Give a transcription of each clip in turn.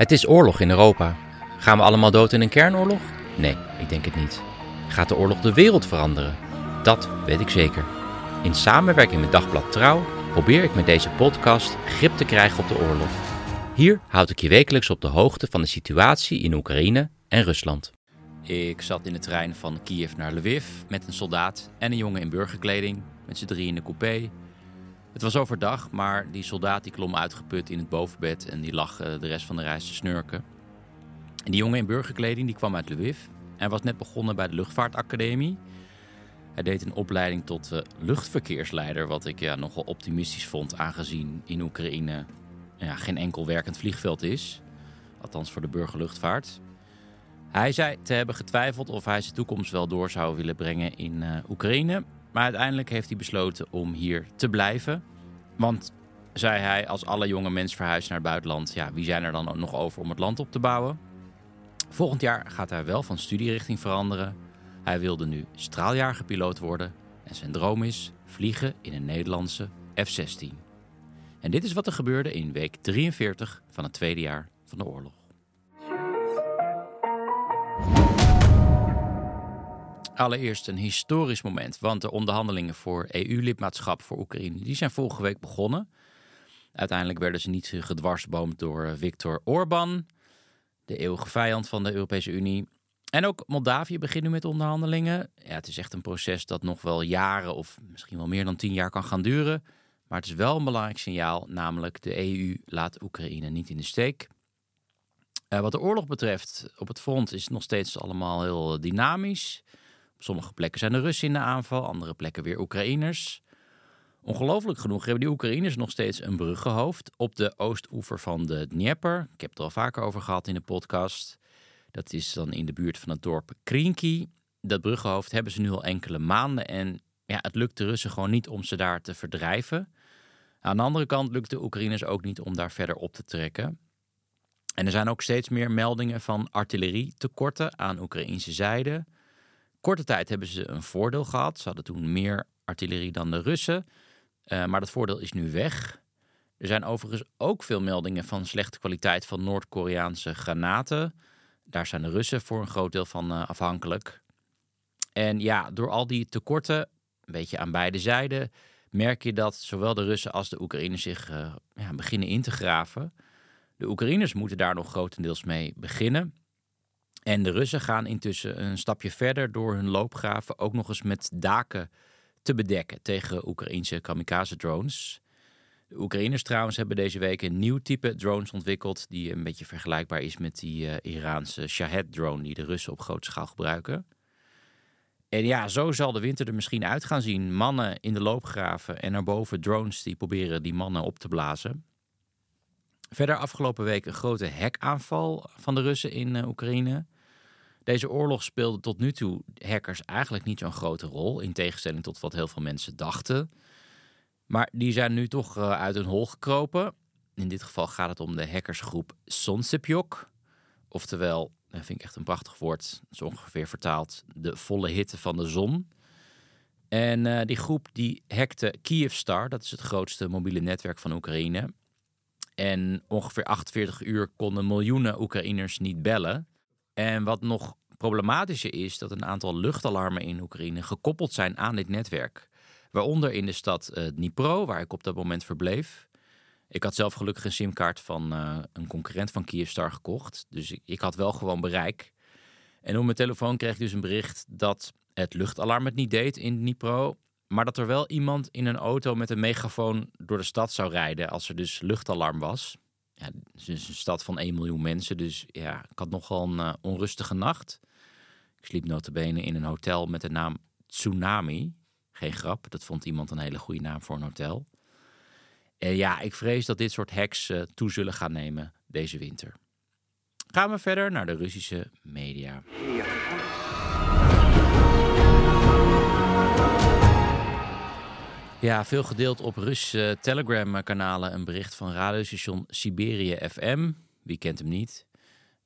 Het is oorlog in Europa. Gaan we allemaal dood in een kernoorlog? Nee, ik denk het niet. Gaat de oorlog de wereld veranderen? Dat weet ik zeker. In samenwerking met Dagblad Trouw probeer ik met deze podcast grip te krijgen op de oorlog. Hier houd ik je wekelijks op de hoogte van de situatie in Oekraïne en Rusland. Ik zat in de trein van Kiev naar Lviv met een soldaat en een jongen in burgerkleding, met z'n drie in de coupé. Het was overdag, maar die soldaat die klom uitgeput in het bovenbed en die lag eh, de rest van de reis te snurken. En die jongen in burgerkleding die kwam uit Lviv en was net begonnen bij de luchtvaartacademie. Hij deed een opleiding tot uh, luchtverkeersleider, wat ik ja, nogal optimistisch vond, aangezien in Oekraïne ja, geen enkel werkend vliegveld is. Althans voor de burgerluchtvaart. Hij zei te hebben getwijfeld of hij zijn toekomst wel door zou willen brengen in uh, Oekraïne. Maar uiteindelijk heeft hij besloten om hier te blijven. Want, zei hij, als alle jonge mensen verhuizen naar het buitenland, ja, wie zijn er dan nog over om het land op te bouwen? Volgend jaar gaat hij wel van studierichting veranderen. Hij wilde nu straaljagerpiloot worden en zijn droom is vliegen in een Nederlandse F-16. En dit is wat er gebeurde in week 43 van het tweede jaar van de oorlog. Allereerst een historisch moment, want de onderhandelingen voor EU-lidmaatschap voor Oekraïne die zijn vorige week begonnen. Uiteindelijk werden ze niet gedwarsboomd door Viktor Orbán, de eeuwige vijand van de Europese Unie. En ook Moldavië begint nu met onderhandelingen. Ja, het is echt een proces dat nog wel jaren of misschien wel meer dan tien jaar kan gaan duren. Maar het is wel een belangrijk signaal, namelijk de EU laat Oekraïne niet in de steek. Uh, wat de oorlog betreft, op het front is het nog steeds allemaal heel dynamisch. Sommige plekken zijn de Russen in de aanval, andere plekken weer Oekraïners. Ongelooflijk genoeg hebben die Oekraïners nog steeds een bruggenhoofd op de oostoever van de Dnieper. Ik heb het er al vaker over gehad in de podcast. Dat is dan in de buurt van het dorp Krinky. Dat bruggenhoofd hebben ze nu al enkele maanden en ja, het lukt de Russen gewoon niet om ze daar te verdrijven. Aan de andere kant lukt de Oekraïners ook niet om daar verder op te trekken. En er zijn ook steeds meer meldingen van artillerietekorten aan Oekraïnse zijde. Korte tijd hebben ze een voordeel gehad. Ze hadden toen meer artillerie dan de Russen. Uh, maar dat voordeel is nu weg. Er zijn overigens ook veel meldingen van slechte kwaliteit van Noord-Koreaanse granaten. Daar zijn de Russen voor een groot deel van uh, afhankelijk. En ja, door al die tekorten, een beetje aan beide zijden, merk je dat zowel de Russen als de Oekraïners zich uh, ja, beginnen in te graven. De Oekraïners moeten daar nog grotendeels mee beginnen. En de Russen gaan intussen een stapje verder door hun loopgraven ook nog eens met daken te bedekken tegen Oekraïnse kamikaze-drones. De Oekraïners trouwens hebben deze week een nieuw type drones ontwikkeld die een beetje vergelijkbaar is met die uh, Iraanse Shahed-drone die de Russen op grote schaal gebruiken. En ja, zo zal de winter er misschien uit gaan zien. Mannen in de loopgraven en daarboven drones die proberen die mannen op te blazen. Verder afgelopen week een grote hackaanval van de Russen in uh, Oekraïne. Deze oorlog speelde tot nu toe hackers eigenlijk niet zo'n grote rol, in tegenstelling tot wat heel veel mensen dachten. Maar die zijn nu toch uh, uit hun hol gekropen. In dit geval gaat het om de hackersgroep Sonsepjok. Oftewel, dat vind ik echt een prachtig woord, zo ongeveer vertaald, de volle hitte van de zon. En uh, die groep die hackte Kyivstar, dat is het grootste mobiele netwerk van Oekraïne. En ongeveer 48 uur konden miljoenen Oekraïners niet bellen. En wat nog problematischer is, dat een aantal luchtalarmen in Oekraïne gekoppeld zijn aan dit netwerk. Waaronder in de stad uh, Dnipro, waar ik op dat moment verbleef. Ik had zelf gelukkig een simkaart van uh, een concurrent van Kyivstar gekocht. Dus ik, ik, had wel gewoon bereik. En op mijn telefoon kreeg ik dus een bericht dat het luchtalarm het niet deed in Dnipro. Maar dat er wel iemand in een auto met een megafoon door de stad zou rijden als er dus luchtalarm was. Ja, het is een stad van 1 miljoen mensen, dus ja, ik had nogal een uh, onrustige nacht. Ik sliep notabene in een hotel met de naam Tsunami. Geen grap, dat vond iemand een hele goede naam voor een hotel. En ja, ik vrees dat dit soort hacks uh, toe zullen gaan nemen deze winter. Gaan we verder naar de Russische media. Veel gedeeld op Russische Telegram-kanalen een bericht van radiostation Siberië FM. Wie kent hem niet?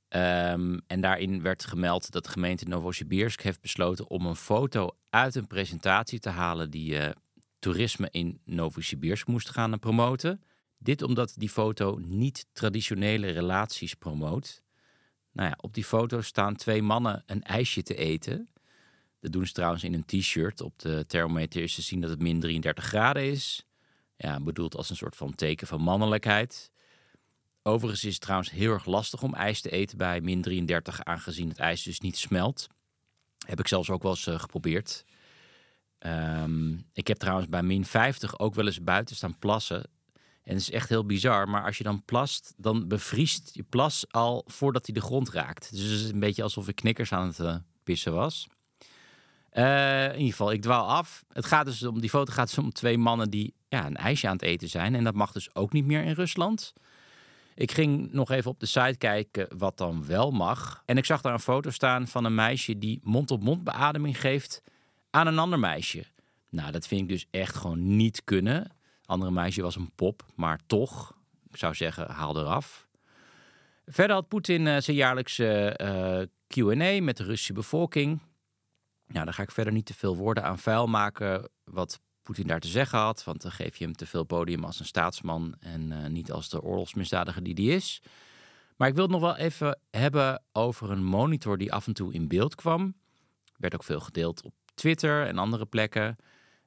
Ehm, en daarin werd gemeld dat de gemeente Novosibirsk heeft besloten om een foto uit een presentatie te halen die uh, toerisme in Novosibirsk moest gaan promoten. Dit omdat die foto niet traditionele relaties promoot. Nou ja, op die foto staan twee mannen een ijsje te eten. Dat doen ze trouwens in een t-shirt. Op de thermometer is te zien dat het min 33 graden is. Ja, bedoeld als een soort van teken van mannelijkheid. Overigens is het trouwens heel erg lastig om ijs te eten bij min 33, aangezien het ijs dus niet smelt. Heb ik zelfs ook wel eens uh, geprobeerd. Um, ik heb trouwens bij min 50 ook wel eens buiten staan plassen. En het is echt heel bizar, maar als je dan plast, dan bevriest je plas al voordat hij de grond raakt. Dus het is een beetje alsof ik knikkers aan het uh, pissen was. Uh, in ieder geval, ik dwaal af. Het gaat dus om, die foto gaat dus om twee mannen die ja, een ijsje aan het eten zijn. En dat mag dus ook niet meer in Rusland. Ik ging nog even op de site kijken wat dan wel mag. En ik zag daar een foto staan van een meisje die mond-op-mond -mond beademing geeft aan een ander meisje. Nou, dat vind ik dus echt gewoon niet kunnen. Andere meisje was een pop, maar toch, ik zou zeggen, haal eraf. Verder had Poetin uh, zijn jaarlijkse uh, Q&A met de Russische bevolking. Nou, daar ga ik verder niet te veel woorden aan vuil maken wat Poetin daar te zeggen had. Want dan geef je hem te veel podium als een staatsman en uh, niet als de oorlogsmisdadiger die die is. Maar ik wil het nog wel even hebben over een monitor die af en toe in beeld kwam. Werd ook veel gedeeld op Twitter en andere plekken.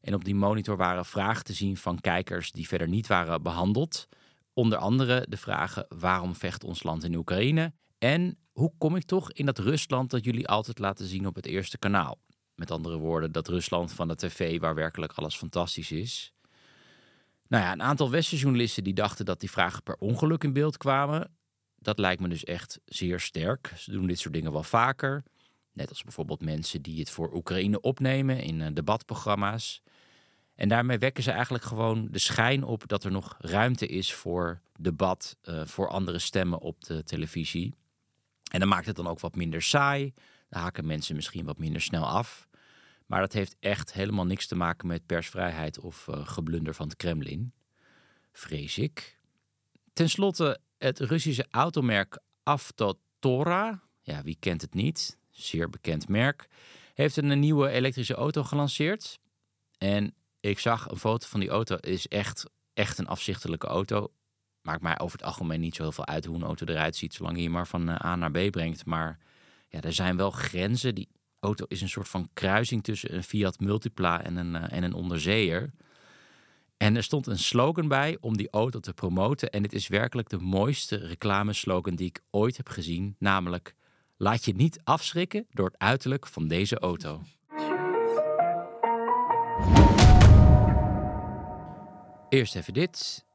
En op die monitor waren vragen te zien van kijkers die verder niet waren behandeld. Onder andere de vragen: waarom vecht ons land in Oekraïne? En hoe kom ik toch in dat Rusland dat jullie altijd laten zien op het eerste kanaal? Met andere woorden, dat Rusland van de tv waar werkelijk alles fantastisch is. Nou ja, een aantal Westenjournalisten die dachten dat die vragen per ongeluk in beeld kwamen. Dat lijkt me dus echt zeer sterk. Ze doen dit soort dingen wel vaker. Net als bijvoorbeeld mensen die het voor Oekraïne opnemen in uh, debatprogramma's. En daarmee wekken ze eigenlijk gewoon de schijn op dat er nog ruimte is voor debat, uh, voor andere stemmen op de televisie. En dan maakt het dan ook wat minder saai. Dan haken mensen misschien wat minder snel af. Maar dat heeft echt helemaal niks te maken met persvrijheid of uh, geblunder van het Kremlin. Vrees ik. Ten slotte, het Russische automerk Avtotora, ja, wie kent het niet, zeer bekend merk, heeft een nieuwe elektrische auto gelanceerd. En ik zag een foto van die auto, is echt, echt een afzichtelijke auto. Maakt mij over het algemeen niet zo heel veel uit hoe een auto eruit ziet, zolang je je maar van A naar B brengt. Maar ja, er zijn wel grenzen. Die auto is een soort van kruising tussen een Fiat Multipla en een, uh, en een onderzeeër. En er stond een slogan bij om die auto te promoten. En dit is werkelijk de mooiste reclameslogan die ik ooit heb gezien. Namelijk, laat je niet afschrikken door het uiterlijk van deze auto. Eerst even dit.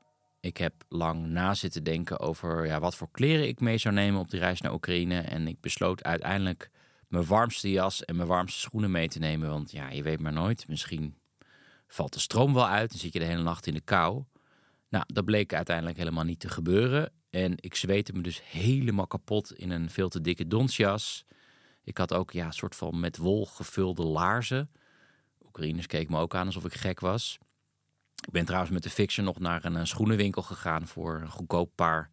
Ik heb lang na zitten denken over ja, wat voor kleren ik mee zou nemen op die reis naar Oekraïne. En ik besloot uiteindelijk mijn warmste jas en mijn warmste schoenen mee te nemen. Want ja, je weet maar nooit. Misschien valt de stroom wel uit en zit je de hele nacht in de kou. Nou, dat bleek uiteindelijk helemaal niet te gebeuren. En ik zweette me dus helemaal kapot in een veel te dikke donsjas. Ik had ook ja, een soort van met wol gevulde laarzen. Oekraïners keken me ook aan alsof ik gek was. Ik ben trouwens met de Fixer nog naar een schoenenwinkel gegaan voor een goedkoop paar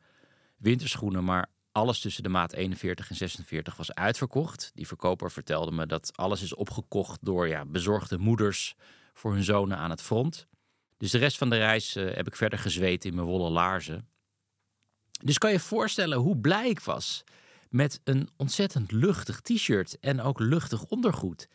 winterschoenen. Maar alles tussen de maat 41 en 46 was uitverkocht. Die verkoper vertelde me dat alles is opgekocht door ja, bezorgde moeders voor hun zonen aan het front. Dus de rest van de reis uh, heb ik verder gezweet in mijn wollen laarzen. Dus kan je voorstellen hoe blij ik was met een ontzettend luchtig t-shirt en ook luchtig ondergoed.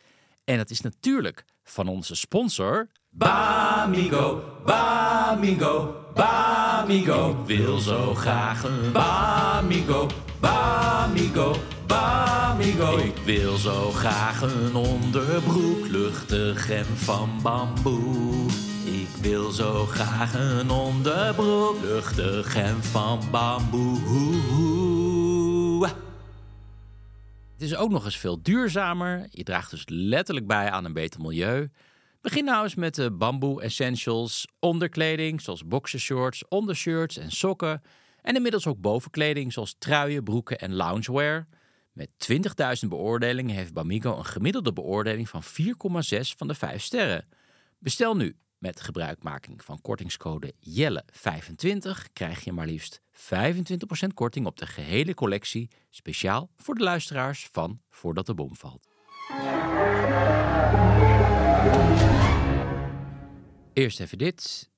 En dat is natuurlijk van onze sponsor. Bamigo, Bamigo, Bamigo. Ik wil zo graag een Bamigo, Bamigo, Bamigo. Ik wil zo graag een onderbroek, luchtig en van bamboe. Ik wil zo graag een onderbroek, luchtig en van bamboe. Het is ook nog eens veel duurzamer. Je draagt dus letterlijk bij aan een beter milieu. Begin nou eens met de bamboe essentials, onderkleding zoals boxershorts, ondershirts en sokken. En inmiddels ook bovenkleding zoals truien, broeken en loungewear. Met 20.000 beoordelingen heeft Bamigo een gemiddelde beoordeling van 4,6 van de 5 sterren. Bestel nu. Met gebruikmaking van kortingscode JELLE25 krijg je maar liefst 25% korting op de gehele collectie, speciaal voor de luisteraars van Voordat de Bom Valt. Eerst even dit.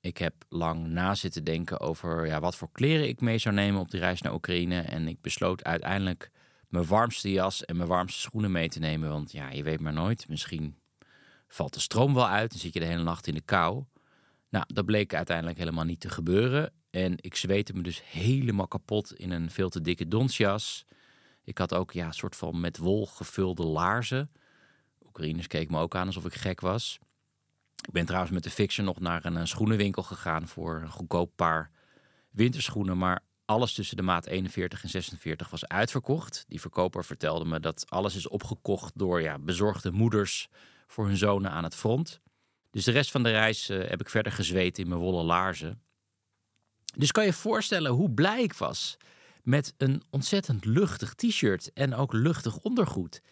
Ik heb lang na zitten denken over ja, wat voor kleren ik mee zou nemen op die reis naar Oekraïne. En ik besloot uiteindelijk mijn warmste jas en mijn warmste schoenen mee te nemen. Want ja, je weet maar nooit. Misschien valt de stroom wel uit en zit je de hele nacht in de kou. Nou, dat bleek uiteindelijk helemaal niet te gebeuren. En ik zweette me dus helemaal kapot in een veel te dikke donsjas. Ik had ook ja, een soort van met wol gevulde laarzen. Oekraïners keken me ook aan alsof ik gek was. Ik ben trouwens met de Fixer nog naar een, schoenenwinkel gegaan voor een goedkoop paar winterschoenen. Maar alles tussen de maat 41 en 46 was uitverkocht. Die verkoper vertelde me dat alles is opgekocht door ja, bezorgde moeders voor hun zonen aan het front. Dus de rest van de reis eh, heb ik verder gezweet in mijn wollen laarzen. Dus kan je voorstellen hoe blij ik was met een ontzettend luchtig t-shirt en ook luchtig ondergoed.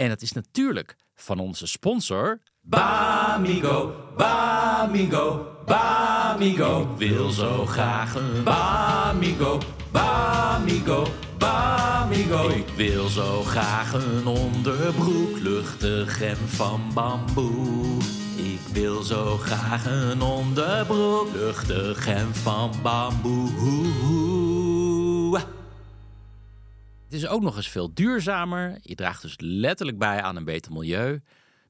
En dat is natuurlijk van onze sponsor. Bamigo, Bamigo, Bamigo. Ik wil zo graag een Bamigo, Bamigo, Bamigo. Ik wil zo graag een onderbroek, luchtig en van bamboe. Ik wil zo graag een onderbroek, luchtig en van bamboe. Het is ook nog eens veel duurzamer. Je draagt dus letterlijk bij aan een beter milieu.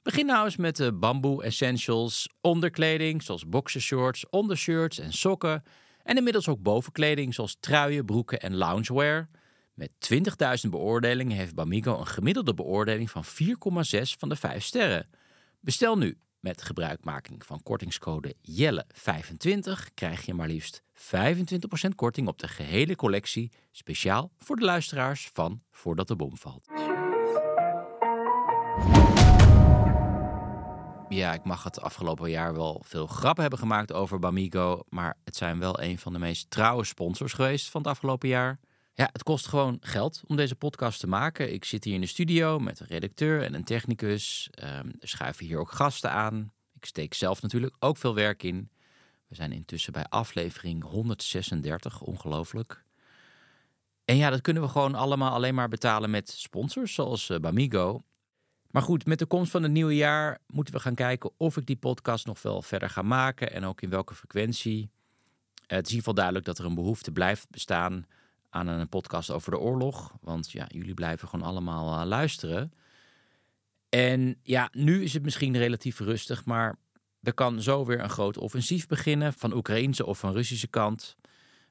Begin nou eens met de bamboe essentials, onderkleding zoals boxershorts, ondershirts en sokken. En inmiddels ook bovenkleding zoals truien, broeken en loungewear. Met 20.000 beoordelingen heeft Bamigo een gemiddelde beoordeling van 4,6 van de 5 sterren. Bestel nu. Met gebruikmaking van kortingscode JELLE25 krijg je maar liefst 25% korting op de gehele collectie, speciaal voor de luisteraars van Voordat de Bom Valt. Ja, ik mag het afgelopen jaar wel veel grappen hebben gemaakt over Bamigo, maar het zijn wel een van de meest trouwe sponsors geweest van het afgelopen jaar. Ja, het kost gewoon geld om deze podcast te maken. Ik zit hier in de studio met een redacteur en een technicus. Er schuiven hier ook gasten aan. Ik steek zelf natuurlijk ook veel werk in. We zijn intussen bij aflevering 136, ongelooflijk. En ja, dat kunnen we gewoon allemaal alleen maar betalen met sponsors zoals uh, Bamigo. Maar goed, met de komst van het nieuwe jaar moeten we gaan kijken of ik die podcast nog wel verder ga maken en ook in welke frequentie. Het is in ieder geval duidelijk dat er een behoefte blijft bestaan aan een podcast over de oorlog. Want ja, jullie blijven gewoon allemaal uh, luisteren. En ja, nu is het misschien relatief rustig, maar er kan zo weer een groot offensief beginnen van Oekraïnse of van Russische kant.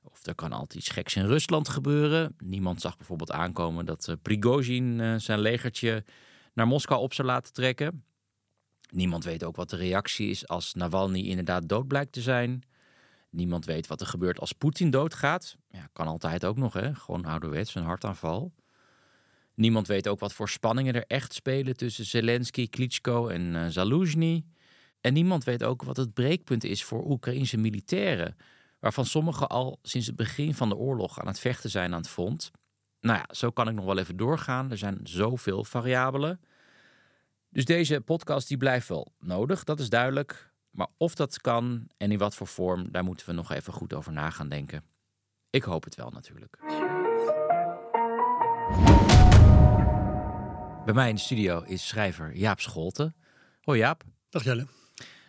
Of er kan altijd iets geks in Rusland gebeuren. Niemand zag bijvoorbeeld aankomen dat uh, Prigozhin uh, zijn legertje naar Moskou op zou laten trekken. Niemand weet ook wat de reactie is als Navalny inderdaad dood blijkt te zijn. Niemand weet wat er gebeurt als Poetin doodgaat. Ja, kan altijd ook nog, hè? Gewoon ouderwets, een hartaanval. Niemand weet ook wat voor spanningen er echt spelen tussen Zelensky, Klitschko en uh. En niemand weet ook wat het breekpunt is voor Oekraïnse militairen, waarvan sommigen al sinds het begin van de oorlog aan het vechten zijn aan het front. Nou ja, zo kan ik nog wel even doorgaan. Er zijn zoveel variabelen. Dus deze podcast die blijft wel nodig, dat is duidelijk. Maar of dat kan en in wat voor vorm, daar moeten we nog even goed over na gaan denken. Ik hoop het wel natuurlijk. Bij mij in de studio is schrijver Jaap Scholten. Hoi Jaap. Dag Jelle.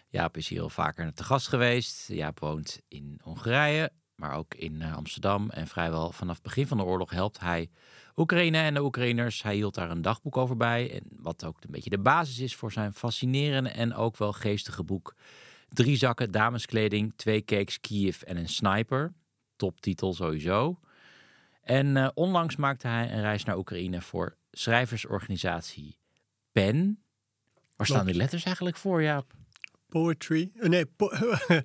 Jaap is hier al vaker te gast geweest. Jaap woont in Hongarije, maar ook in eh, Amsterdam. En vrijwel vanaf het begin van de oorlog helpt hij Oekraïne en de Oekraïners. Hij hield daar een dagboek over bij. En wat ook een beetje de basis is voor zijn fascinerende en ook wel geestige boek. Drie zakken dameskleding, twee cakes Kiev en een sniper. Toptitel sowieso. En uh, onlangs maakte hij een reis naar Oekraïne voor schrijversorganisatie PEN. Waar staan die letters eigenlijk voor, Jaap? Poetry. Uh, nee, po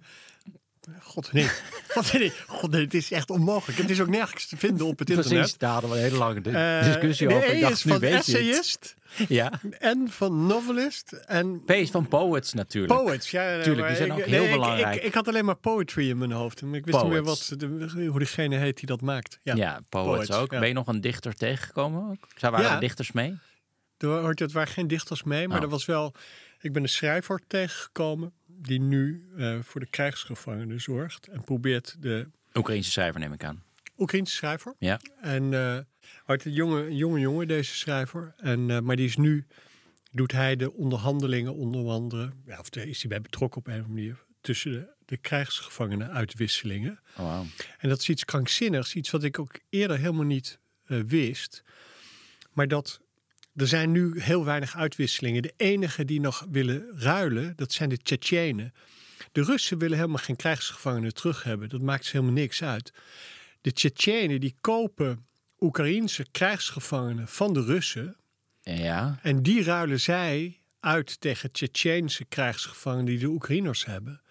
God nee. God nee. God nee, het is echt onmogelijk. Het is ook nergens te vinden op het internet. Precies, daar hadden we een hele lange discussie uh, over. Ik dacht, nu weet essayist. Ja. en van novelist en P is van poets natuurlijk. poets. Ja, Tuurlijk, die zijn ik- ook heel belangrijk. Ik, ik, had alleen maar poetry in mijn hoofd. Maar ik wist niet meer wat, de, hoe diegene heet die dat maakt. Ja. Ja, poets, Poets, ook. ja. Ben je nog een dichter tegengekomen? Zou waren Ja. er dichters mee? Er het waren geen dichters mee, maar Oh. er was wel. Ik ben een schrijver tegengekomen die nu eh, voor de krijgsgevangenen zorgt en probeert de Oekraïnse schrijver neem ik aan. Oekraïnse schrijver. Ja. En uit een jonge, jonge jongen, deze schrijver. En, eh, maar die is nu, doet hij de onderhandelingen onder andere, ja, of is hij bij betrokken op een of andere manier, tussen de, de krijgsgevangenen uitwisselingen. Oh, wauw. En dat is iets krankzinnigs, iets wat ik ook eerder helemaal niet wist. Maar dat er zijn nu heel weinig uitwisselingen. De enige die nog willen ruilen, dat zijn de Tsjetsjenen. De Russen willen helemaal geen krijgsgevangenen terug hebben. Dat maakt ze helemaal niks uit. De Tsjetsjenen die kopen Oekraïense krijgsgevangenen van de Russen. Ja. En die ruilen zij uit tegen Tsjetsjeense krijgsgevangenen die de Oekraïners hebben.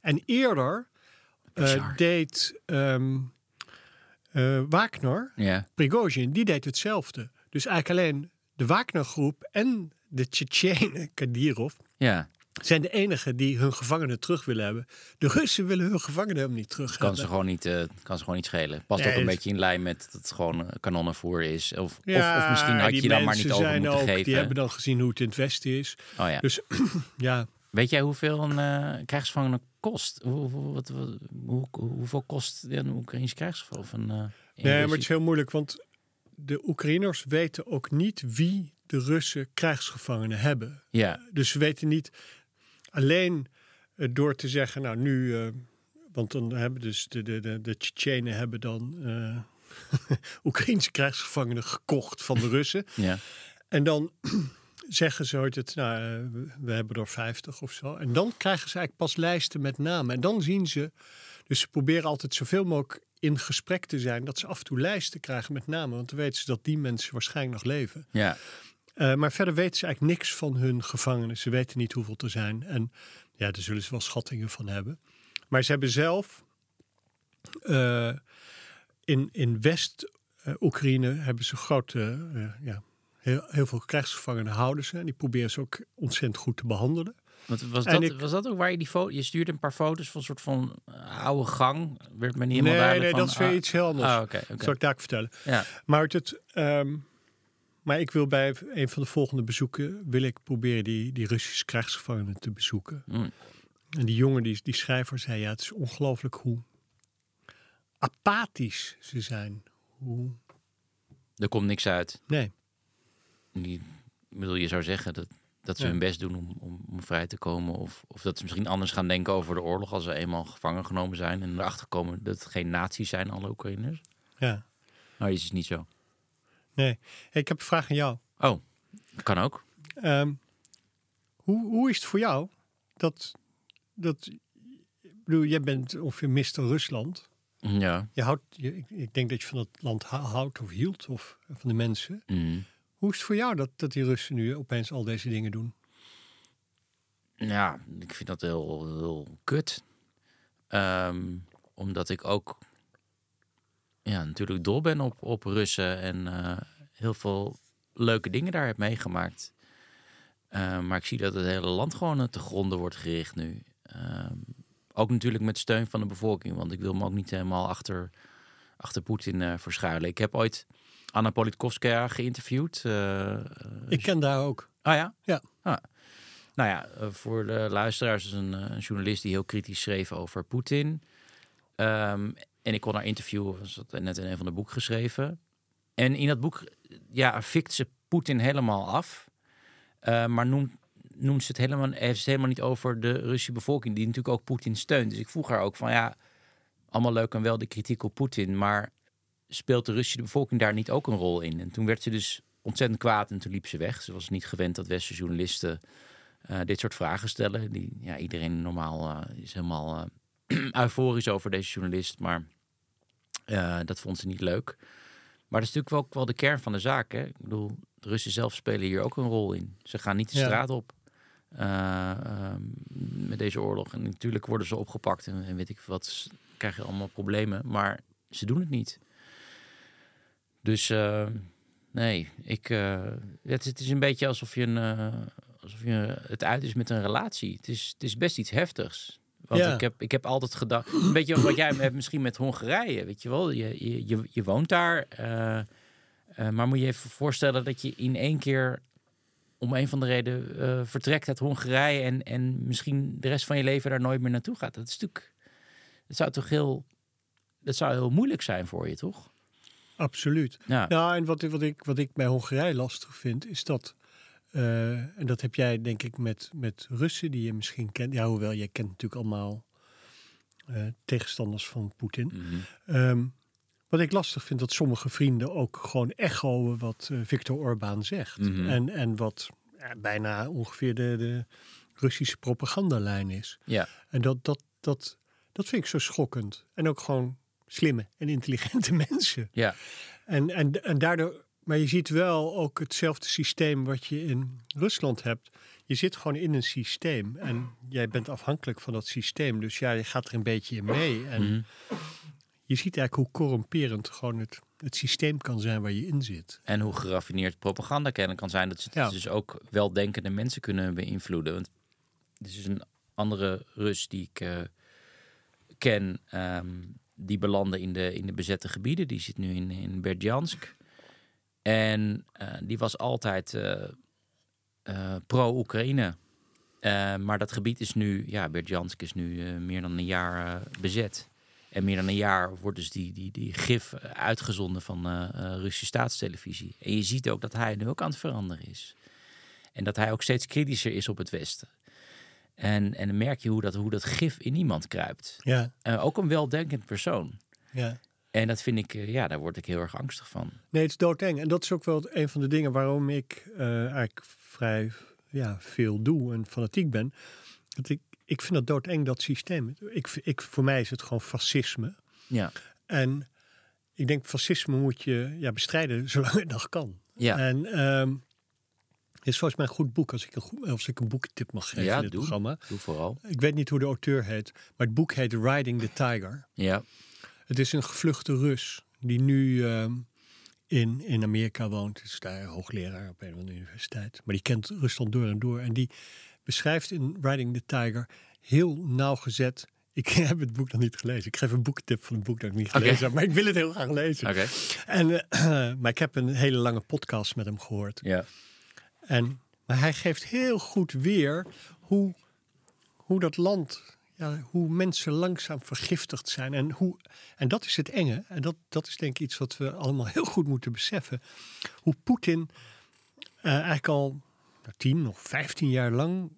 En eerder eh, deed ehm eh, Wagner, Ja. Prigozhin, die deed hetzelfde. Dus eigenlijk alleen de Wagner-groep en de Tsjetsjenen, Kadyrov, Ja. zijn de enigen die hun gevangenen terug willen hebben. De Russen willen hun gevangenen helemaal niet terug Kan ze, gewoon niet, eh, kan ze gewoon niet schelen. Past Nee, ook een het- beetje in lijn met dat het gewoon eh, kanonnenvoer is. Of, of, Ja, of misschien had je dan maar niet over moeten ook, geven. Die hebben dan gezien hoe het in het Westen is. Oh ja. Dus ja, Weet jij hoeveel een eh krijgsgevangene kost? Hoe, hoe, wat, hoe, hoeveel kost een Oekraïns krijgsgevangen? Of nee, maar het is heel moeilijk, want de Oekraïners weten ook niet wie de Russen krijgsgevangenen hebben. Ja, Dus ze weten niet alleen eh, door te zeggen, nou nu, eh, want dan hebben dus de, de, de, de Tsjetsjenen hebben dan eh Oekraïnse krijgsgevangenen gekocht van de Russen. ja. En dan zeggen ze ooit het, nou, we- we hebben er 50 of zo. En dan krijgen ze eigenlijk pas lijsten met namen. En dan zien ze, dus ze proberen altijd zoveel mogelijk in gesprek te zijn, dat ze af en toe lijsten krijgen met namen. Want dan weten ze dat die mensen waarschijnlijk nog leven. ja. Eh, maar verder weten ze eigenlijk niks van hun gevangenen. Ze weten niet hoeveel er zijn. En ja, daar zullen ze wel schattingen van hebben. Maar ze hebben zelf eh, in, in West-Oekraïne hebben ze grote, eh, ja, heel, heel veel krijgsgevangenen houden ze. En die proberen ze ook ontzettend goed te behandelen. Want was, En dat, ik- was dat ook waar je die foto... Je stuurde een paar foto's van een soort van eh, oude gang. Werd me niet helemaal nee, duidelijk nee, van, dat is weer ah, iets heel anders. Ah. Dat zal ik daar ook vertellen. Ja, Maar, het, ehm, maar ik wil bij een van de volgende bezoeken... wil ik proberen die, die Russische krijgsgevangenen te bezoeken. Mm. En die jongen, die, die schrijver, zei... ja, het is ongelooflijk hoe apathisch ze zijn. Hoe... er komt niks uit. Nee, Die, ik bedoel, je zou zeggen dat, dat ze Ja. hun best doen om, om, om vrij te komen. Of, of dat ze misschien anders gaan denken over de oorlog als ze eenmaal gevangen genomen zijn. En erachter komen dat het geen nazi's zijn, alle Oekraïners. ja, Nou, is het niet zo. nee. Hey, ik heb een vraag aan jou. Oh, kan ook. Ehm, hoe, hoe is het voor jou dat... dat ik bedoel, jij bent ongeveer Mr. Rusland... Ja. Je houdt, je, ik- denk dat je van het land hou- houdt of hield, of van de mensen. Mm. Hoe is het voor jou dat, dat die Russen nu opeens al deze dingen doen? Ja, ik vind dat heel, heel kut. Ehm, omdat ik ook ja, natuurlijk dol ben op, op Russen en eh, heel veel leuke dingen daar heb meegemaakt. Eh, maar ik zie dat het hele land gewoon te gronden wordt gericht nu. Ehm, ook natuurlijk met steun van de bevolking, want ik wil me ook niet helemaal achter, achter Poetin eh, verschuilen. Ik heb ooit Anna Politkovskaya geïnterviewd. eh, eh, Ik ken daar ook. Ah ja? Ja. Ah. Nou ja, eh, voor de luisteraars is een, een journalist die heel kritisch schreef over Poetin. Ehm, en ik kon haar interviewen, was dat net in een van de boeken geschreven. En in dat boek ja, fikt ze Poetin helemaal af. Maar noemt, noemt ze het helemaal, heeft ze het helemaal niet over de Russische bevolking, die natuurlijk ook Poetin steunt. Dus ik vroeg haar ook van ja, allemaal leuk en wel de kritiek op Poetin, maar speelt de Russische bevolking daar niet ook een rol in? En toen werd ze dus ontzettend kwaad en toen liep ze weg. Ze was niet gewend dat westerse journalisten eh, dit soort vragen stellen. Die, ja, iedereen normaal eh, is helemaal eh, euforisch over deze journalist, maar dat vond ze niet leuk. Maar dat is natuurlijk wel, ook wel de kern van de zaak. Hè? Ik bedoel, de Russen zelf spelen hier ook een rol in. Ze gaan niet de Ja. straat op eh, ehm, met deze oorlog. En natuurlijk worden ze opgepakt en, en weet ik wat, s- krijgen allemaal problemen. Maar ze doen het niet. Dus eh, Nee, ik, eh, het, het is een beetje alsof je, een, eh, alsof je het uit is met een relatie. Het is, het is best iets heftigs. Want Ja. ik, heb, ik heb altijd gedacht, een beetje wat jij hebt misschien met Hongarije, weet je wel. Je, je, je, je woont daar, maar moet je even voorstellen dat je in één keer om een van de reden vertrekt uit Hongarije en, en misschien de rest van je leven daar nooit meer naartoe gaat. Dat is natuurlijk, dat zou toch heel, dat zou heel moeilijk zijn voor je, toch? Absoluut. Ja. Nou, en wat, wat, ik, wat ik bij Hongarije lastig vind, is dat. eh, en dat heb jij denk ik met, met Russen die je misschien kent. Ja, hoewel jij kent natuurlijk allemaal eh, tegenstanders van Poetin. Ehm, wat ik lastig vind, dat sommige vrienden ook gewoon echoen wat eh, Viktor Orbán zegt. Mhm. en, en wat bijna ongeveer de, de Russische propagandalijn is. Ja. En dat, dat, dat, dat vind ik zo schokkend. En ook gewoon slimme en intelligente mensen. Ja. En, en, en daardoor, maar je ziet wel ook hetzelfde systeem wat je in Rusland hebt. Je zit gewoon in een systeem en jij bent afhankelijk van dat systeem. Dus ja, je gaat er een beetje in mee. En Mhm. je ziet eigenlijk hoe corrumperend gewoon het, het systeem kan zijn waar je in zit. En hoe geraffineerd propaganda kennen kan zijn. Dat ze Ja. dus ook weldenkende mensen kunnen beïnvloeden. Want er is een andere Rus die ik eh, ken. ehm, die belandde in de, in de bezette gebieden. Die zit nu in, in Berdjansk. En eh, die was altijd eh, eh, pro-Oekraïne. Maar dat gebied is nu, ja, Berdjansk is nu meer dan een jaar bezet. En meer dan een jaar wordt dus die, die, die gif uitgezonden van Russische staatstelevisie. En je ziet ook dat hij nu ook aan het veranderen is. En dat hij ook steeds kritischer is op het Westen. En, en dan merk je hoe dat, hoe dat gif in iemand kruipt. Ja, Eh, ook een weldenkend persoon. ja. En dat vind ik, eh, ja, daar word ik heel erg angstig van. Nee, het is doodeng. En dat is ook wel een van de dingen waarom ik eh, eigenlijk vrij ja, veel doe en fanatiek ben. Dat ik, ik vind dat doodeng, dat systeem. Ik, ik, voor mij is het gewoon fascisme. Ja, En ik denk, fascisme moet je ja, bestrijden zolang het nog kan. ja. En ehm is volgens mij een goed boek als ik een, goed, als ik een boekentip mag geven Ja, in dit doe. programma. doe vooral. Ik weet niet hoe de auteur heet, maar het boek heet Riding the Tiger. Ja, Het is een gevluchte Rus die nu ehm, in, in Amerika woont. Is daar hoogleraar op een of andere universiteit. Maar die kent Rusland door en door. En die beschrijft in Riding the Tiger heel nauwgezet. Ik heb het boek nog niet gelezen. Ik geef een boekentip van een boek dat ik niet gelezen heb. Maar ik wil het heel graag lezen. oké. En, eh, maar ik heb een hele lange podcast met hem gehoord. Ja. En, maar hij geeft heel goed weer hoe, hoe dat land, ja, hoe mensen langzaam vergiftigd zijn. En, hoe, en dat is het enge. En dat, dat is denk ik iets wat we allemaal heel goed moeten beseffen. Hoe Poetin eh, eigenlijk al nou, tien of vijftien jaar lang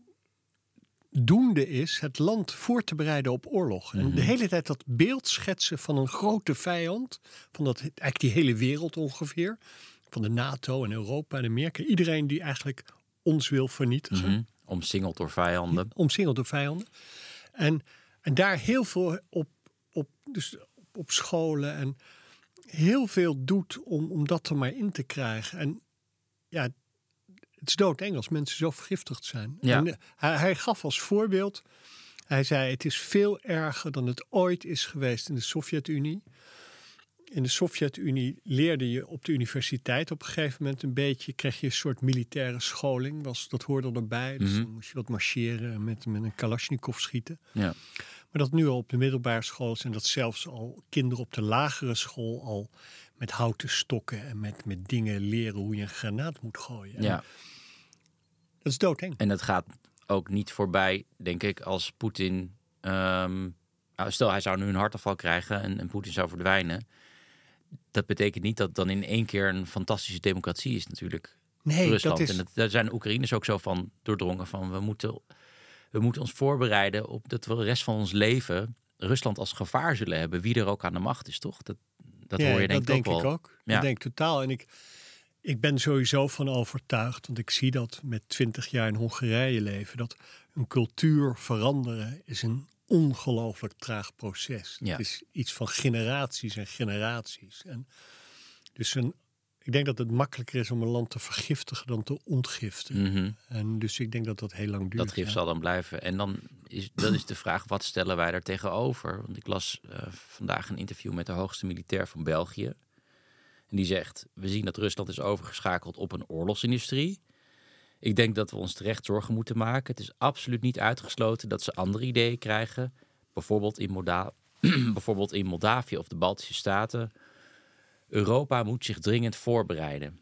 doende is het land voor te bereiden op oorlog. En de hele tijd dat beeld schetsen van een grote vijand, van dat, eigenlijk die hele wereld ongeveer, van de NATO en Europa en Amerika. Iedereen die eigenlijk ons wil vernietigen, Mhm. Omsingeld door vijanden. omsingeld door vijanden. En, en daar heel veel op, op, dus op, op scholen en heel veel doet om, om dat er maar in te krijgen. En ja, het is doodeng als mensen zo vergiftigd zijn. Ja. En, eh, hij, hij gaf als voorbeeld, hij zei het is veel erger dan het ooit is geweest in de Sovjet-Unie. In de Sovjet-Unie leerde je op de universiteit op een gegeven moment een beetje, kreeg je een soort militaire scholing, was, dat hoorde erbij. Dus Mhm. dan moest je wat marcheren en met, met een Kalashnikov schieten. Ja. Maar dat nu al op de middelbare school is en dat zelfs al kinderen op de lagere school al met houten stokken en met, met dingen leren hoe je een granaat moet gooien. En ja. Dat is doodeng. En het gaat ook niet voorbij, denk ik, als Poetin. ehm, nou, stel, hij zou nu een hartaanval krijgen en, en Poetin zou verdwijnen. Dat betekent niet dat dan in één keer een fantastische democratie is, natuurlijk. Nee, Rusland. dat is, En dat, daar zijn Oekraïners ook zo van doordrongen van we moeten, we moeten ons voorbereiden op dat we de rest van ons leven Rusland als gevaar zullen hebben, wie er ook aan de macht is, toch? Dat, dat ja, hoor je denk dat ik denk ook wel. ik ook. Ja. Dat denk ik totaal. En ik, ik ben sowieso van overtuigd, want ik zie dat met twintig jaar in Hongarije leven, dat een cultuur veranderen is een ongelooflijk traag proces. Ja. Het is iets van generaties en generaties. En dus een, ik denk dat het makkelijker is om een land te vergiftigen dan te ontgiften. Mhm. En dus ik denk dat dat heel lang duurt. Dat gif ja. zal dan blijven. En dan is, dat is de vraag, wat stellen wij daar tegenover? Want ik las eh, vandaag een interview met de hoogste militair van België. En die zegt: We zien dat Rusland is overgeschakeld op een oorlogsindustrie. Ik denk dat we ons terecht zorgen moeten maken. Het is absoluut niet uitgesloten dat ze andere ideeën krijgen. Bijvoorbeeld in, bijvoorbeeld in Moldavië of de Baltische Staten. Europa moet zich dringend voorbereiden.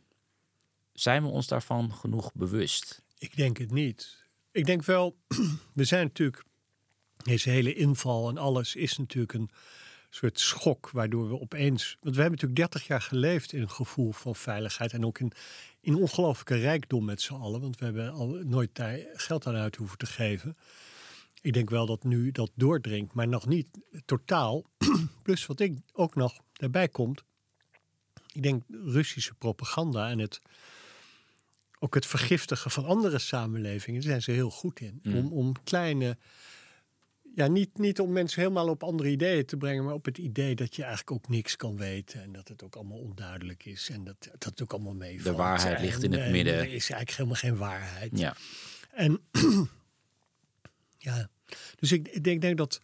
Zijn we ons daarvan genoeg bewust? Ik denk het niet. Ik denk wel, we zijn natuurlijk, deze hele inval en alles is natuurlijk een soort schok, waardoor we opeens, want we hebben natuurlijk 30 jaar geleefd in een gevoel van veiligheid en ook in, in ongelooflijke rijkdom met z'n allen, want we hebben al nooit daar geld aan uit hoeven te geven. Ik denk wel dat nu dat doordringt, maar nog niet totaal. Plus wat ik ook nog daarbij komt, ik denk Russische propaganda en het ook het vergiftigen van andere samenlevingen, daar zijn ze heel goed in. Mm. Om, om kleine, ja, niet, niet om mensen helemaal op andere ideeën te brengen, maar op het idee dat je eigenlijk ook niks kan weten en dat het ook allemaal onduidelijk is en dat, dat het ook allemaal meevalt. De waarheid ligt in het En midden. Er is eigenlijk helemaal geen waarheid. Ja, En ja, dus ik, ik denk, denk dat,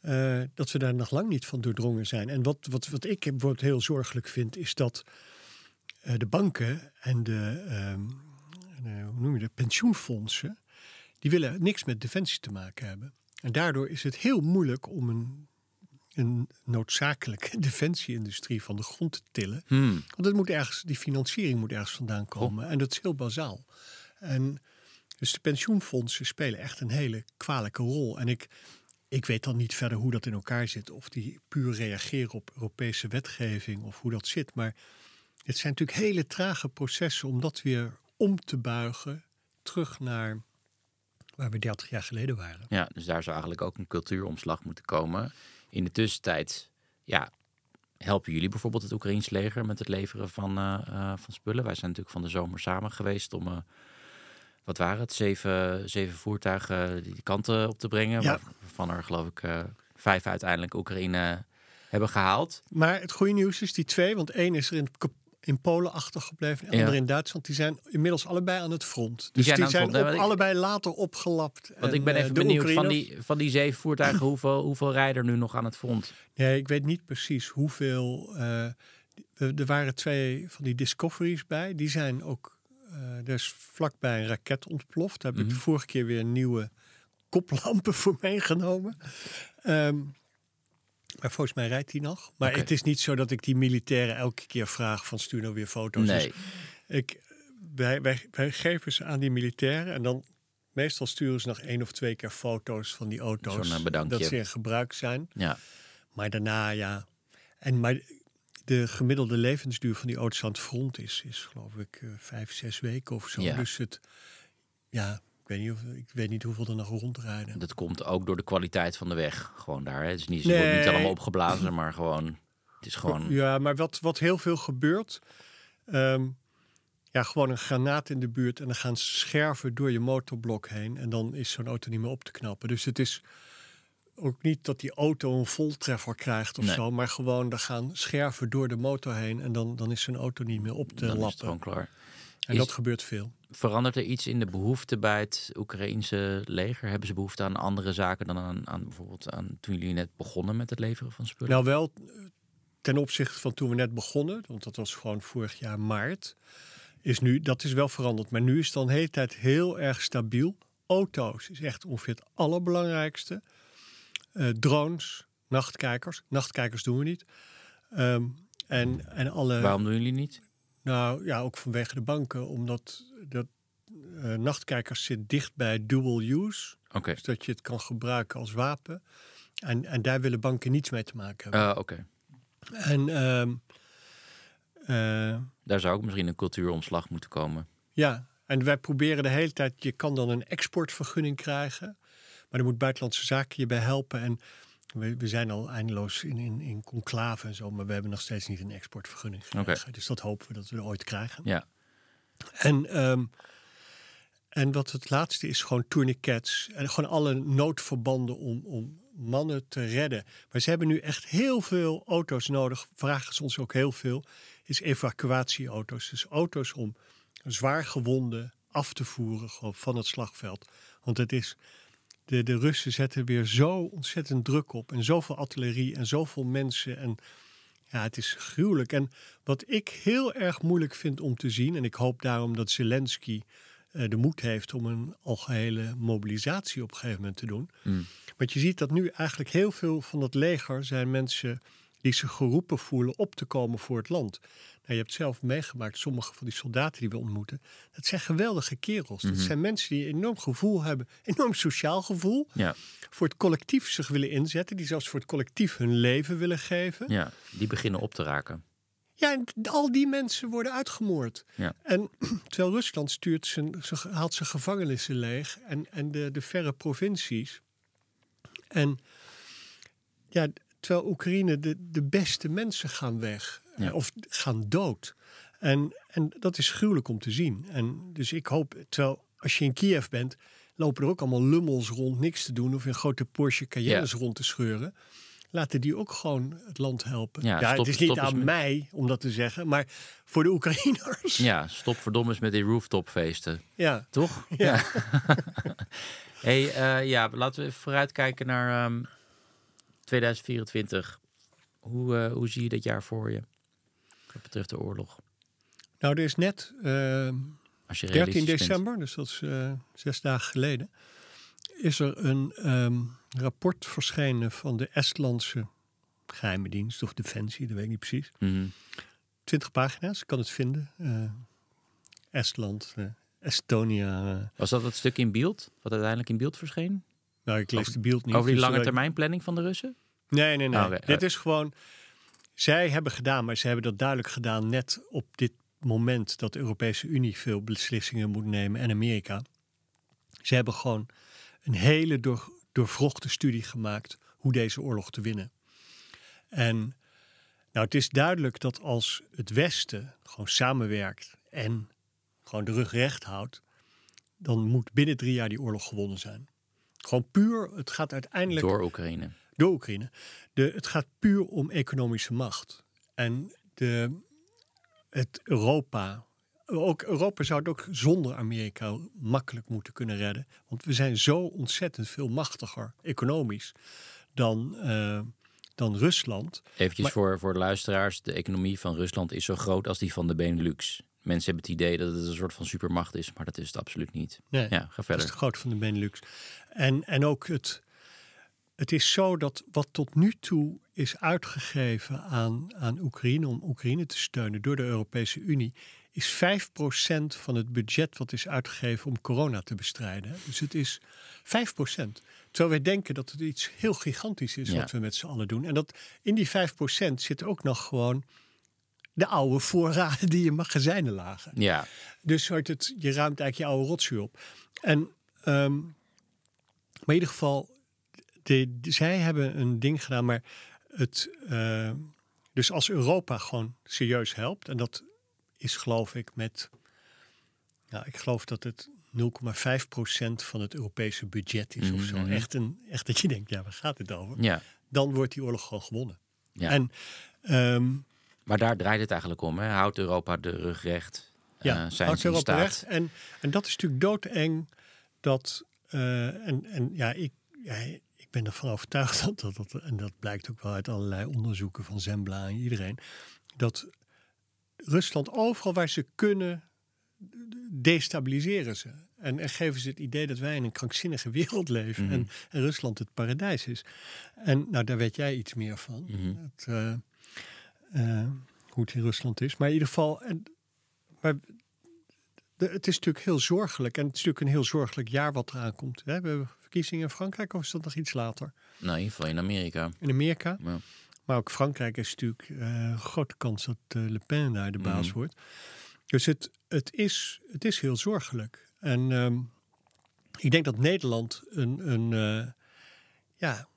eh, dat we daar nog lang niet van doordrongen zijn. En wat, wat, wat ik bijvoorbeeld heel zorgelijk vind, is dat eh, de banken en de, ehm, de, hoe noem je dat, pensioenfondsen, die willen niks met defensie te maken hebben. En daardoor is het heel moeilijk om een, een noodzakelijke defensieindustrie van de grond te tillen. Hmm. Want het moet ergens, die financiering moet ergens vandaan komen. En dat is heel bazaal. En dus de pensioenfondsen spelen echt een hele kwalijke rol. En ik, ik weet dan niet verder hoe dat in elkaar zit. Of die puur reageren op Europese wetgeving of hoe dat zit. Maar het zijn natuurlijk hele trage processen om dat weer om te buigen. Terug naar waar we 30 jaar geleden waren. ja, dus daar zou eigenlijk ook een cultuuromslag moeten komen. In de tussentijd, ja, helpen jullie bijvoorbeeld het Oekraïns leger met het leveren van, eh, eh, van spullen? Wij zijn natuurlijk van de zomer samen geweest om, eh, wat waren het, zeven, zeven voertuigen die kanten op te brengen. Ja. Waarvan er geloof ik vijf uiteindelijk Oekraïne hebben gehaald. Maar het goede nieuws is die twee, want één is er in, in Polen achtergebleven en Ja. andere in Duitsland. Die zijn inmiddels allebei aan het front. Dus zijn die zijn op want ik- allebei later opgelapt. Want En, ik ben eh, even benieuwd van die, van die zeven voertuigen, hoeveel, hoeveel rijden er nu nog aan het front? Nee, ik weet niet precies hoeveel. eh, er waren twee van die Discoveries bij. Die zijn ook. er is vlakbij een raket ontploft. Daar heb ik Mhm. de vorige keer weer nieuwe koplampen voor meegenomen. Ehm, maar volgens mij rijdt die nog. Maar het is niet zo dat ik die militairen elke keer vraag van stuur nou weer foto's. Dus Nee, ik, wij, wij, wij geven ze aan die militairen en dan meestal sturen ze nog één of twee keer foto's van die auto's. Eh. Dat ze in gebruik zijn. ja. Maar daarna, ja. En maar de gemiddelde levensduur van die auto's aan het front is, is geloof ik eh, vijf, zes weken of zo. Ja. Dus het, ja, weet, niet of, ik weet niet hoeveel er nog rondrijden. Dat komt ook door de kwaliteit van de weg. Gewoon daar. Hè. Het is niet, wordt niet Nee. allemaal opgeblazen, maar gewoon. Het is gewoon. Ja, maar wat, wat heel veel gebeurt. ehm, ja, gewoon een granaat in de buurt en dan gaan scherven door je motorblok heen. En dan is zo'n auto niet meer op te knappen. Dus het is ook niet dat die auto een voltreffer krijgt of Nee. zo. Maar gewoon, er gaan scherven door de motor heen. En dan, dan is zo'n auto niet meer op te Dan is het lappen. gewoon klaar. En Is- dat gebeurt veel. Verandert er iets in de behoefte bij het Oekraïense leger? Hebben ze behoefte aan andere zaken dan aan, aan bijvoorbeeld aan toen jullie net begonnen met het leveren van spullen? Nou, wel eh, ten opzichte van toen we net begonnen, want dat was gewoon vorig jaar maart, is nu, dat is wel veranderd. Maar nu is het dan de hele tijd heel erg stabiel. Auto's is echt ongeveer het allerbelangrijkste. Eh, drones, nachtkijkers. Nachtkijkers doen we niet. Ehm, en, en alle. Waarom doen jullie niet? Nou ja, ook vanwege de banken, omdat dat, eh, nachtkijkers zit dicht bij dual use. Oké. Dus dat je het kan gebruiken als wapen. En, en daar willen banken niets mee te maken hebben. Eh, Oké. En ehm, eh, Daar zou ook misschien een cultuuromslag moeten komen. ja, en wij proberen de hele tijd, je kan dan een exportvergunning krijgen. Maar er moet buitenlandse zaken je bij helpen. En we, we zijn al eindeloos in, in, in conclave en zo, maar we hebben nog steeds niet een exportvergunning gekregen. Dus dat hopen we dat we ooit krijgen. Ja. En, ehm, en wat het laatste is gewoon tourniquets. En gewoon alle noodverbanden om, om mannen te redden. Maar ze hebben nu echt heel veel auto's nodig. Vragen ze ons ook heel veel. Is evacuatieauto's. Dus auto's om zwaar gewonden af te voeren gewoon van het slagveld. Want het is... De, de Russen zetten weer zo ontzettend druk op. En zoveel artillerie en zoveel mensen. En Ja, het is gruwelijk. En wat ik heel erg moeilijk vind om te zien, en ik hoop daarom dat Zelensky eh, de moed heeft om een algehele mobilisatie op een gegeven moment te doen. Mm. Want je ziet dat nu eigenlijk heel veel van dat leger zijn mensen die zich geroepen voelen op te komen voor het land. Nou, je hebt zelf meegemaakt, sommige van die soldaten die we ontmoeten, dat zijn geweldige kerels. Dat zijn mensen die een enorm gevoel hebben, enorm sociaal gevoel, Ja, voor het collectief zich willen inzetten, die zelfs voor het collectief hun leven willen geven. ja, die beginnen op te raken. Ja, en al die mensen worden uitgemoord. Ja. En terwijl Rusland stuurt zijn, zijn, haalt zijn gevangenissen leeg en, en de, de verre provincies. En ja, terwijl Oekraïne de, de beste mensen gaan weg Ja. eh, of gaan dood. En, en dat is gruwelijk om te zien. En dus ik hoop, terwijl als je in Kiev bent, lopen er ook allemaal lummels rond niks te doen of in grote Porsche Cayennes rond te scheuren. Laten die ook gewoon het land helpen. Ja, Ja, stop- het is niet aan met- mij om dat te zeggen, maar voor de Oekraïners. Ja, stop verdomme eens met die rooftopfeesten. Ja. Toch? Ja. hey, eh, ja, laten we even vooruitkijken naar ehm, 2024. Hoe, eh, hoe zie je dat jaar voor je? Wat betreft de oorlog. Nou, er is net eh, Als je 13 realistisch bent. december, dus dat is eh, zes dagen geleden, is er een ehm, rapport verschenen van de Estlandse geheime dienst of defensie, dat weet ik niet precies. Mhm. 20 pagina's, ik kan het vinden. Eh, Estland, Estonia. Was dat het stuk in beeld? Wat uiteindelijk in beeld verscheen? nou, ik lees de beeld niet. Over die dus lange termijn planning van de Russen? Nee, nee, nee. Ah. Dit is gewoon. Zij hebben gedaan, maar ze hebben dat duidelijk gedaan net op dit moment dat de Europese Unie veel beslissingen moet nemen en Amerika. Ze hebben gewoon een hele door, doorvrochte studie gemaakt hoe deze oorlog te winnen. En nou, het is duidelijk dat als het Westen gewoon samenwerkt en gewoon de rug recht houdt, dan moet binnen drie jaar die oorlog gewonnen zijn. Gewoon puur, het gaat uiteindelijk Door Oekraïne. Door Oekraïne. De, het gaat puur om economische macht. En de, het Europa, ook Europa zou het ook zonder Amerika makkelijk moeten kunnen redden. Want we zijn zo ontzettend veel machtiger economisch dan, eh, dan Rusland. Eventjes Maar- voor, voor de luisteraars. De economie van Rusland is zo groot als die van de Benelux. Mensen hebben het idee dat het een soort van supermacht is, maar dat is het absoluut niet. Nee, Ja, ga is verder. de grootte van de Benelux. En, en ook het, het is zo dat wat tot nu toe is uitgegeven aan, aan Oekraïne om Oekraïne te steunen door de Europese Unie, is 5% van het budget wat is uitgegeven om corona te bestrijden. Dus het is 5%. Terwijl wij denken dat het iets heel gigantisch is Ja. wat we met z'n allen doen. En dat in die 5% zit ook nog gewoon de oude voorraden die in magazijnen lagen. Ja, Dus het, je ruimt eigenlijk je oude rotzooi op. En, ehm, maar in ieder geval, de, de- zij hebben een ding gedaan, maar het, eh, dus als Europa gewoon serieus helpt, en dat is geloof ik met, nou, ik geloof dat het 0,5% van het Europese budget is of zo. Mhm. Echt, een, echt dat je denkt, ja, waar gaat het over? ja. Dan wordt die oorlog gewoon gewonnen. Ja. En ehm, Maar daar draait het eigenlijk om. Hè? Houdt Europa de rug recht? Ja, Eh, zijn houdt Europa staat? recht. En, en dat is natuurlijk doodeng. Dat, eh, en, en ja, ik, ja, ik ben ervan overtuigd dat, dat, dat, en dat blijkt ook wel uit allerlei onderzoeken van Zembla en iedereen, dat Rusland overal waar ze kunnen, destabiliseren ze. En, en geven ze het idee dat wij in een krankzinnige wereld leven Mhm. en, en Rusland het paradijs is. En nou, daar weet jij iets meer van. Mhm. Het, eh, eh, hoe het in Rusland is. Maar in ieder geval, en, maar de, het is natuurlijk heel zorgelijk. En het is natuurlijk een heel zorgelijk jaar wat eraan komt. Hè? We hebben verkiezingen in Frankrijk, of is dat nog iets later? Nou, in ieder geval in Amerika. In Amerika. Ja. Maar ook Frankrijk is natuurlijk een grote kans dat eh, Le Pen daar de baas Mhm. wordt. Dus het, het, is, het is heel zorgelijk. En ehm, ik denk dat Nederland een, een, eh, ja,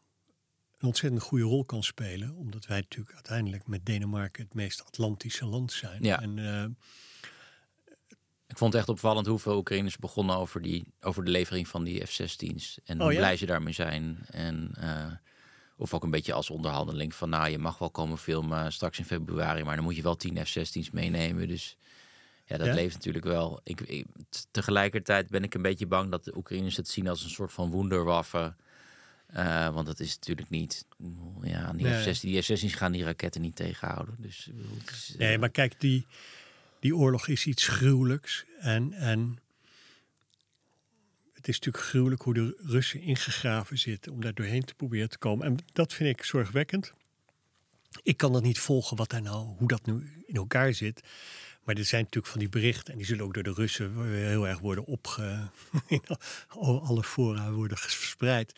een ontzettend goede rol kan spelen. Omdat wij natuurlijk uiteindelijk met Denemarken het meest Atlantische land zijn. Ja. En Ik vond het echt opvallend hoeveel Oekraïners begonnen over, die, over de levering van die F-16's. En hoe Oh ja? blij ze daarmee zijn. En, eh, of ook een beetje als onderhandeling van, nou, je mag wel komen filmen straks in februari, maar dan moet je wel 10 F-16's meenemen. Dus ja, dat Ja? leeft natuurlijk wel. Ik, tegelijkertijd ben ik een beetje bang dat de Oekraïners het zien als een soort van wonderwaffe. Uh, want dat is natuurlijk niet. Ja, die nee. F-16, die F-16's gaan die raketten niet tegenhouden. Dus, nee, uh, maar kijk, die, die oorlog is iets gruwelijks. En, en het is natuurlijk gruwelijk hoe de Russen ingegraven zitten om daar doorheen te proberen te komen. En dat vind ik zorgwekkend. Ik kan dat niet volgen wat daar nou, hoe dat nu in elkaar zit. Maar er zijn natuurlijk van die berichten, en die zullen ook door de Russen heel erg worden opge. alle fora worden verspreid.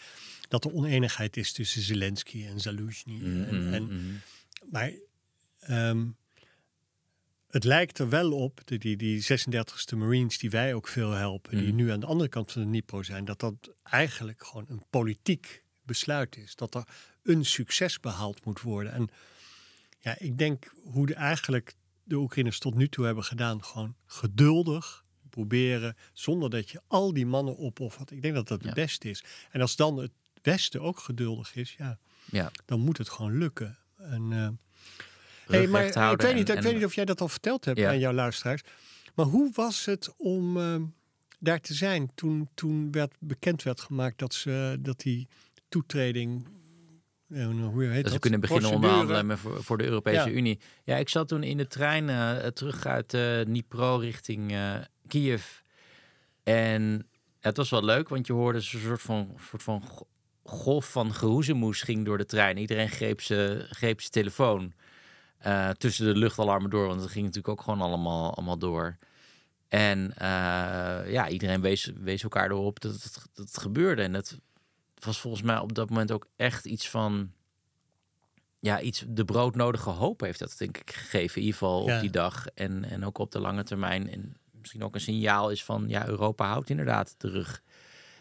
Dat er oneenigheid is tussen Zelensky en Zaluzhny. Mm en, en, mm-hmm. Maar um, het lijkt er wel op, die, die, die 36e Marines die wij ook veel helpen, die Mm. nu aan de andere kant van de Dnipro zijn, dat dat eigenlijk gewoon een politiek besluit is. Dat er een succes behaald moet worden. En ja, ik denk hoe de, eigenlijk de Oekraïners tot nu toe hebben gedaan, gewoon geduldig proberen, zonder dat je al die mannen opoffert. Ik denk dat dat Ja. het beste is. En als dan het Westen ook geduldig is, ja, Ja, dan moet het gewoon lukken. En, eh, hey, maar ik weet, niet, en- ik weet niet of jij dat al verteld hebt Ja. aan jouw luisteraars. Maar hoe was het om eh, daar te zijn toen, toen werd, bekend werd gemaakt dat, ze, dat die toetreding. eh, hoe heet dat dat? ze kunnen beginnen onderhandelen met- voor, voor de Europese Ja. Unie. Ja, ik zat toen in de trein eh, terug uit eh Dnipro richting eh, Kiev. En het was wel leuk, want je hoorde zo'n soort van, soort van go- golf van gehoezemoes ging door de trein. Iedereen greep zijn greep zijn telefoon eh, tussen de luchtalarmen door, want het ging natuurlijk ook gewoon allemaal, allemaal door. En eh, ja, iedereen wees, wees elkaar erop dat het, dat het gebeurde. En dat was volgens mij op dat moment ook echt iets van ja, iets, de broodnodige hoop heeft dat denk ik gegeven. In ieder geval Ja. op die dag en, en ook op de lange termijn. En misschien ook een signaal is van, ja, Europa houdt inderdaad de rug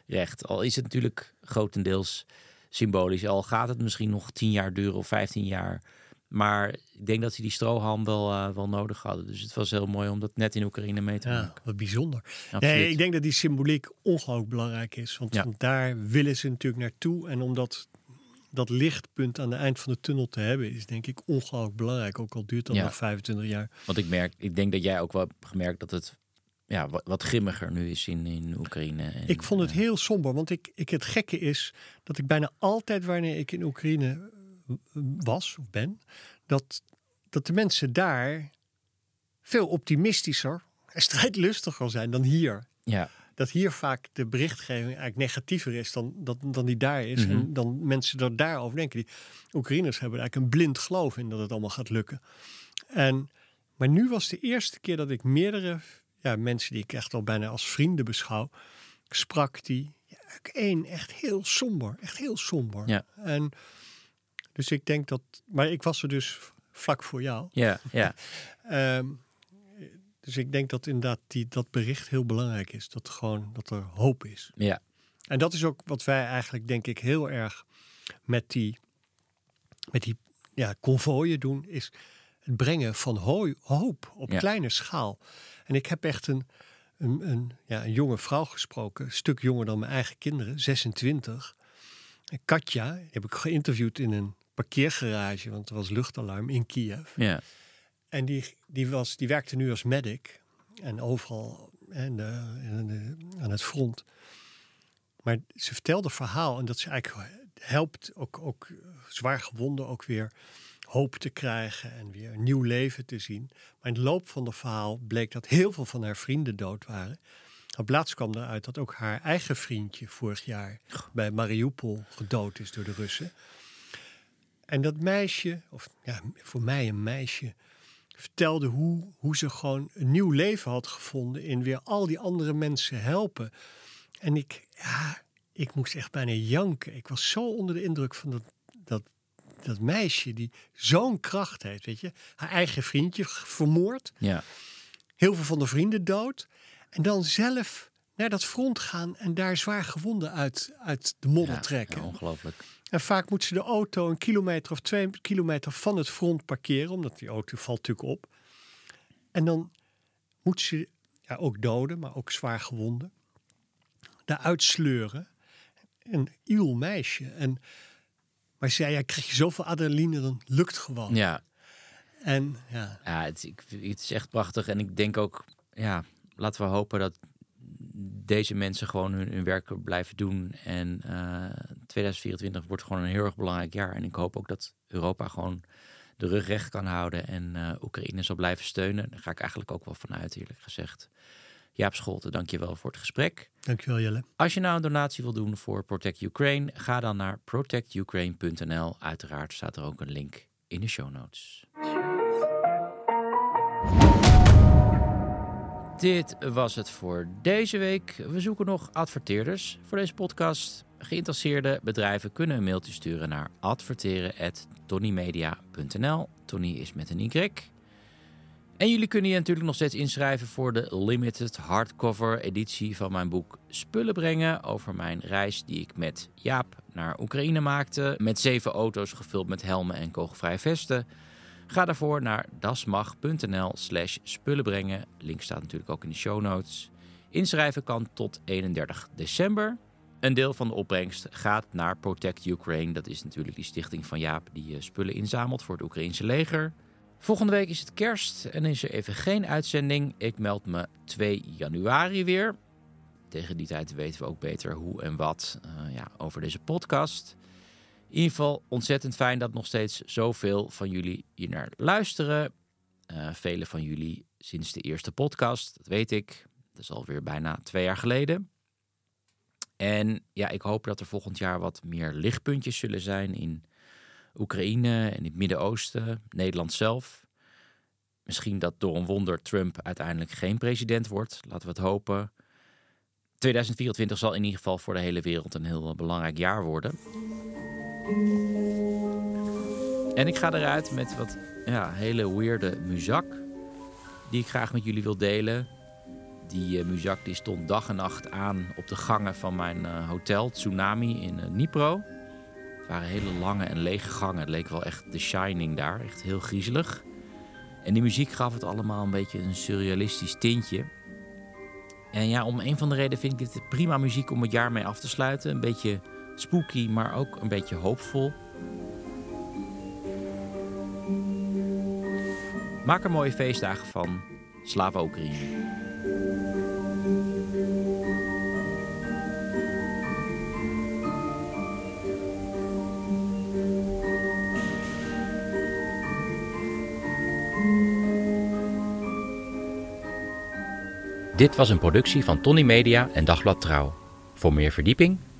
recht. Al is het natuurlijk grotendeels symbolisch. Al gaat het misschien nog tien jaar duren of 15 jaar. Maar ik denk dat ze die strohalm wel, eh, wel nodig hadden. Dus het was heel mooi om dat net in Oekraïne mee te Ja, maken. wat bijzonder. Absoluut. Nee, ik denk dat die symboliek ongelooflijk belangrijk is. Want Ja. daar willen ze natuurlijk naartoe. En om dat, lichtpunt aan het eind van de tunnel te hebben, is denk ik ongelooflijk belangrijk. Ook al duurt dat Ja. nog 25 jaar. Want ik merk, ik denk dat jij ook wel hebt gemerkt dat het ja, wat, wat grimmiger nu is in, in Oekraïne. En, Ik vond het eh, heel somber, want ik, ik, het gekke is dat ik bijna altijd wanneer ik in Oekraïne was of ben, dat, dat de mensen daar veel optimistischer en strijdlustiger zijn dan hier. ja, Dat hier vaak de berichtgeving eigenlijk negatiever is dan, dan, dan die daar is. Mhm. En dan mensen er daarover denken. Die Oekraïners hebben eigenlijk een blind geloof in dat het allemaal gaat lukken. En, maar nu was de eerste keer dat ik meerdere ja, mensen die ik echt al bijna als vrienden beschouw, sprak die ja, één echt heel somber, echt heel somber. Ja. En dus ik denk dat, maar ik was er dus vlak voor jou. ja, ja. Ehm, dus ik denk dat inderdaad die, dat bericht heel belangrijk is. Dat, gewoon, dat er hoop is. ja. En dat is ook wat wij eigenlijk, denk ik, heel erg met die, met die ja, konvooien doen. Is het brengen van hooi, hoop op Ja. kleine schaal. En ik heb echt een, een, een, ja, een jonge vrouw gesproken. Een stuk jonger dan mijn eigen kinderen. 26. En Katja, die heb ik geïnterviewd in een parkeergarage. Want er was luchtalarm in Kiev. ja. En die, die, was, die werkte nu als medic. En overal en, en, aan het front. Maar ze vertelde verhaal. En dat ze eigenlijk helpt ook, ook zwaar gewonden ook weer hoop te krijgen. En weer een nieuw leven te zien. Maar in de loop van het verhaal bleek dat heel veel van haar vrienden dood waren. Op laatst kwam eruit dat ook haar eigen vriendje vorig jaar bij Mariupol gedood is door de Russen. En dat meisje, of ja, voor mij een meisje, vertelde hoe, hoe ze gewoon een nieuw leven had gevonden in weer al die andere mensen helpen. En ik, ja, ik moest echt bijna janken. Ik was zo onder de indruk van dat, dat, dat meisje die zo'n kracht heeft, weet je. Haar eigen vriendje vermoord, ja. heel veel van de vrienden dood. En dan zelf naar dat front gaan en daar zwaar gewonden uit, uit de modder Ja, trekken. ja, ongelooflijk. En vaak moet ze de auto een kilometer of twee kilometer van het front parkeren, omdat die auto valt natuurlijk op. En dan moet ze ja, ook doden, maar ook zwaar gewonden, daaruit sleuren. Een iel meisje. En, maar ze zei, ja, krijg je zoveel adrenaline, dan lukt gewoon. Ja, En ja, ja het, ik, het is echt prachtig. En ik denk ook, ja, laten we hopen dat deze mensen gewoon hun, hun werk blijven doen. En eh, het 2024 wordt gewoon een heel erg belangrijk jaar. En ik hoop ook dat Europa gewoon de rug recht kan houden en uh, Oekraïne zal blijven steunen. Daar ga ik eigenlijk ook wel vanuit, eerlijk gezegd. Jaap Scholten, dankjewel voor het gesprek. Dankjewel Jelle. Als je nou een donatie wil doen voor Protect Ukraine, ga dan naar protectukraine.nl. Uiteraard staat er ook een link in de show notes. Dit was het voor deze week. We zoeken nog adverteerders voor deze podcast. Geïnteresseerde bedrijven kunnen een mailtje sturen naar adverteren.tonymedia.nl. Tony is met een Y. En jullie kunnen je natuurlijk nog steeds inschrijven voor de limited hardcover editie van mijn boek Spullen brengen over mijn reis die ik met Jaap naar Oekraïne maakte. Met zeven auto's gevuld met helmen en kogelvrije vesten. Ga daarvoor naar dasmag.nl slash spullenbrengen. Link staat natuurlijk ook in de show notes. Inschrijven kan tot 31 december. Een deel van de opbrengst gaat naar Protect Ukraine. Dat is natuurlijk die stichting van Jaap die eh, spullen inzamelt voor het Oekraïnse leger. Volgende week is het kerst en is er even geen uitzending. Ik meld me 2 januari weer. Tegen die tijd weten we ook beter hoe en wat uh, ja, over deze podcast. In ieder geval ontzettend fijn dat nog steeds zoveel van jullie hier naar luisteren. Uh, vele van jullie sinds de eerste podcast, dat weet ik. Dat is alweer bijna twee jaar geleden. En ja, ik hoop dat er volgend jaar wat meer lichtpuntjes zullen zijn in Oekraïne en in het Midden-Oosten, Nederland zelf. Misschien dat door een wonder Trump uiteindelijk geen president wordt. Laten we het hopen. 2024 zal in ieder geval voor de hele wereld een heel belangrijk jaar worden. En ik ga eruit met wat ja, hele weirde muzak. Die ik graag met jullie wil delen. Die uh, muzak die stond dag en nacht aan op de gangen van mijn uh, hotel Tsunami in uh, Dnipro. Het waren hele lange en lege gangen. Het leek wel echt The Shining daar. Echt heel griezelig. En die muziek gaf het allemaal een beetje een surrealistisch tintje. En ja, om een van de redenen vind ik dit prima muziek om het jaar mee af te sluiten. Een beetje spooky, maar ook een beetje hoopvol. Maak er mooie feestdagen van. Slava Oekraïne. Dit was een productie van Tony Media en Dagblad Trouw. Voor meer verdieping